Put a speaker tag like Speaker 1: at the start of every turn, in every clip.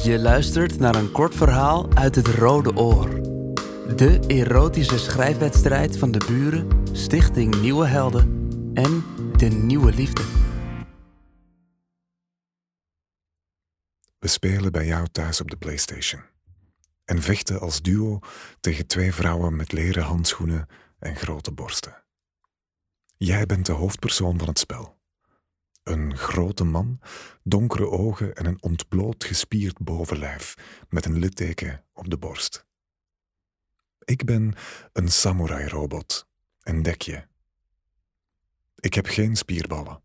Speaker 1: Je luistert naar een kort verhaal uit het Rode Oor. De erotische schrijfwedstrijd van de buren, Stichting Nieuwe Helden en De Nieuwe Liefde.
Speaker 2: We spelen bij jou thuis op de PlayStation. En vechten als duo tegen twee vrouwen met leren handschoenen en grote borsten. Jij bent de hoofdpersoon van het spel. Een grote man, donkere ogen en een ontbloot gespierd bovenlijf met een litteken op de borst. Ik ben een samurai-robot, een dekje. Ik heb geen spierballen.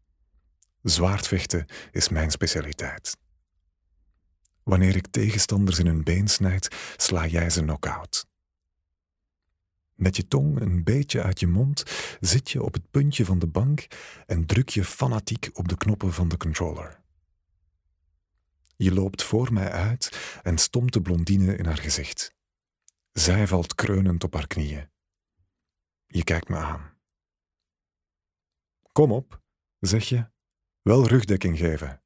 Speaker 2: Zwaardvechten is mijn specialiteit. Wanneer ik tegenstanders in hun been snijd, sla jij ze knock-out. Met je tong een beetje uit je mond zit je op het puntje van de bank en druk je fanatiek op de knoppen van de controller. Je loopt voor mij uit en stomt de blondine in haar gezicht. Zij valt kreunend op haar knieën. Je kijkt me aan. Kom op, zeg je. Wel rugdekking geven.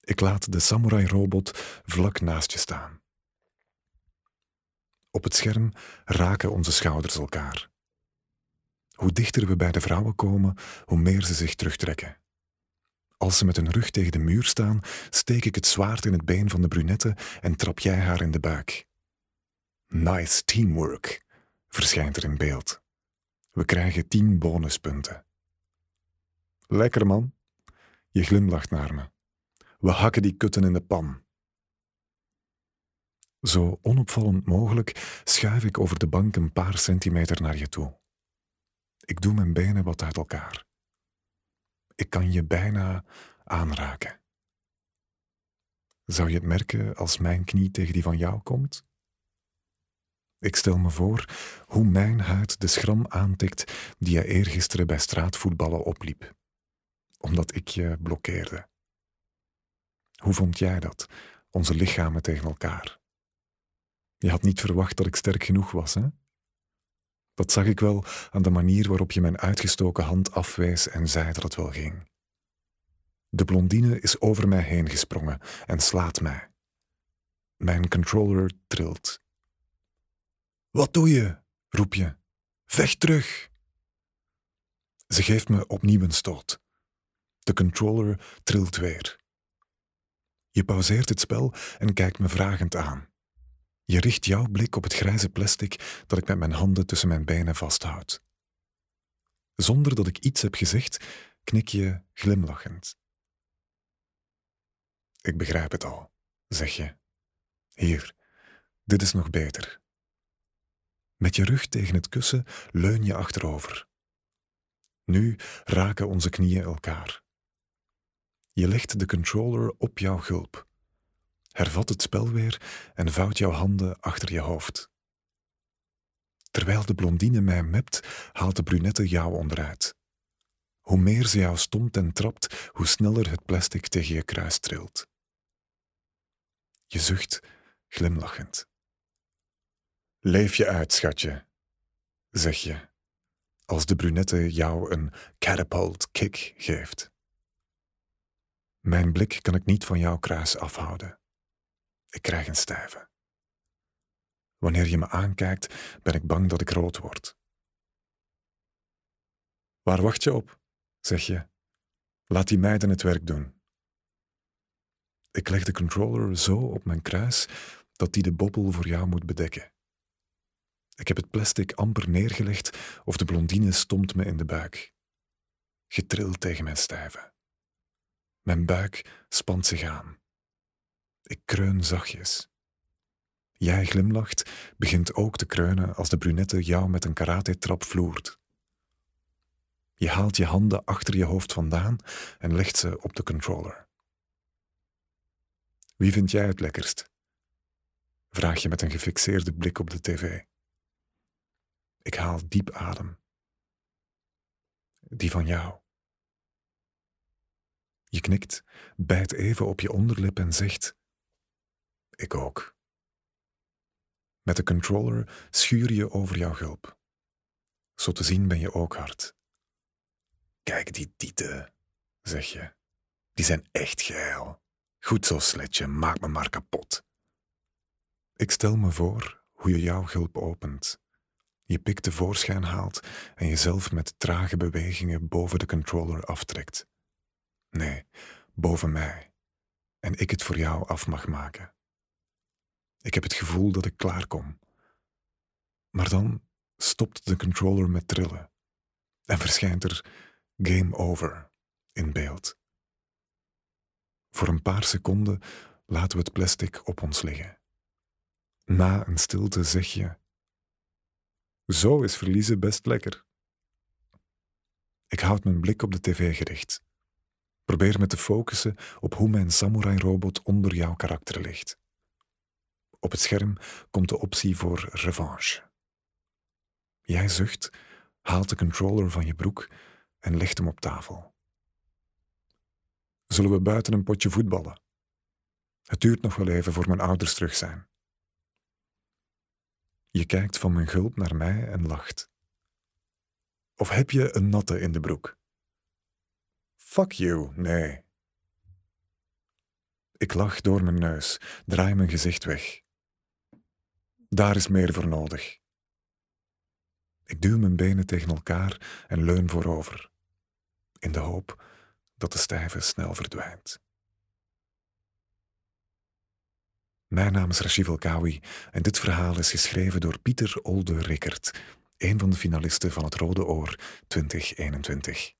Speaker 2: Ik laat de samurai-robot vlak naast je staan. Op het scherm raken onze schouders elkaar. Hoe dichter we bij de vrouwen komen, hoe meer ze zich terugtrekken. Als ze met hun rug tegen de muur staan, steek ik het zwaard in het been van de brunette en trap jij haar in de buik. Nice teamwork, verschijnt er in beeld. We krijgen tien bonuspunten. Lekker man. Je glimlacht naar me. We hakken die kutten in de pan. Zo onopvallend mogelijk schuif ik over de bank een paar centimeter naar je toe. Ik doe mijn benen wat uit elkaar. Ik kan je bijna aanraken. Zou je het merken als mijn knie tegen die van jou komt? Ik stel me voor hoe mijn huid de schram aantikt die je eergisteren bij straatvoetballen opliep, omdat ik je blokkeerde. Hoe vond jij dat, onze lichamen tegen elkaar? Je had niet verwacht dat ik sterk genoeg was, hè? Dat zag ik wel aan de manier waarop je mijn uitgestoken hand afwees en zei dat het wel ging. De blondine is over mij heen gesprongen en slaat mij. Mijn controller trilt. Wat doe je? roep je. Vecht terug! Ze geeft me opnieuw een stoot. De controller trilt weer. Je pauzeert het spel en kijkt me vragend aan. Je richt jouw blik op het grijze plastic dat ik met mijn handen tussen mijn benen vasthoud. Zonder dat ik iets heb gezegd, knik je glimlachend. Ik begrijp het al, zeg je. Hier, dit is nog beter. Met je rug tegen het kussen leun je achterover. Nu raken onze knieën elkaar. Je legt de controller op jouw gulp hervat het spel weer en vouwt jouw handen achter je hoofd. Terwijl de blondine mij mept, haalt de brunette jou onderuit. Hoe meer ze jou stomt en trapt, hoe sneller het plastic tegen je kruis trilt. Je zucht, glimlachend. Leef je uit, schatje, zeg je, als de brunette jou een catapult kick geeft. Mijn blik kan ik niet van jouw kruis afhouden. Ik krijg een stijve. Wanneer je me aankijkt, ben ik bang dat ik rood word. Waar wacht je op? zeg je. Laat die meiden het werk doen. Ik leg de controller zo op mijn kruis dat die de bobbel voor jou moet bedekken. Ik heb het plastic amper neergelegd of de blondine stomt me in de buik. Getrild tegen mijn stijve. Mijn buik spant zich aan. Ik kreun zachtjes. Jij glimlacht, begint ook te kreunen als de brunette jou met een karate-trap vloert. Je haalt je handen achter je hoofd vandaan en legt ze op de controller. Wie vind jij het lekkerst? Vraag je met een gefixeerde blik op de tv. Ik haal diep adem. Die van jou. Je knikt, bijt even op je onderlip en zegt: ik ook. Met de controller schuur je over jouw gulp. Zo te zien ben je ook hard. Kijk die tieten, zeg je. Die zijn echt geil. Goed zo, sletje, maak me maar kapot. Ik stel me voor hoe je jouw gulp opent, je pik tevoorschijn haalt en jezelf met trage bewegingen boven de controller aftrekt. Nee, boven mij. En ik het voor jou af mag maken. Ik heb het gevoel dat ik klaarkom. Maar dan stopt de controller met trillen en verschijnt er game over in beeld. Voor een paar seconden laten we het plastic op ons liggen. Na een stilte zeg je: Zo is verliezen best lekker. Ik houd mijn blik op de tv gericht. Probeer me te focussen op hoe mijn samurai-robot onder jouw karakter ligt. Op het scherm komt de optie voor revanche. Jij zucht, haalt de controller van je broek en legt hem op tafel. Zullen we buiten een potje voetballen? Het duurt nog wel even voor mijn ouders terug zijn. Je kijkt van mijn gulp naar mij en lacht. Of heb je een natte in de broek? Fuck you, nee. Ik lach door mijn neus, draai mijn gezicht weg. Daar is meer voor nodig. Ik duw mijn benen tegen elkaar en leun voorover, in de hoop dat de stijve snel verdwijnt. Mijn naam is Rashid Elkawi en dit verhaal is geschreven door Pieter Olde Rickert, een van de finalisten van het Rode Oor 2021.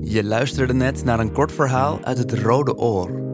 Speaker 1: Je luisterde net naar een kort verhaal uit het Rode Oor.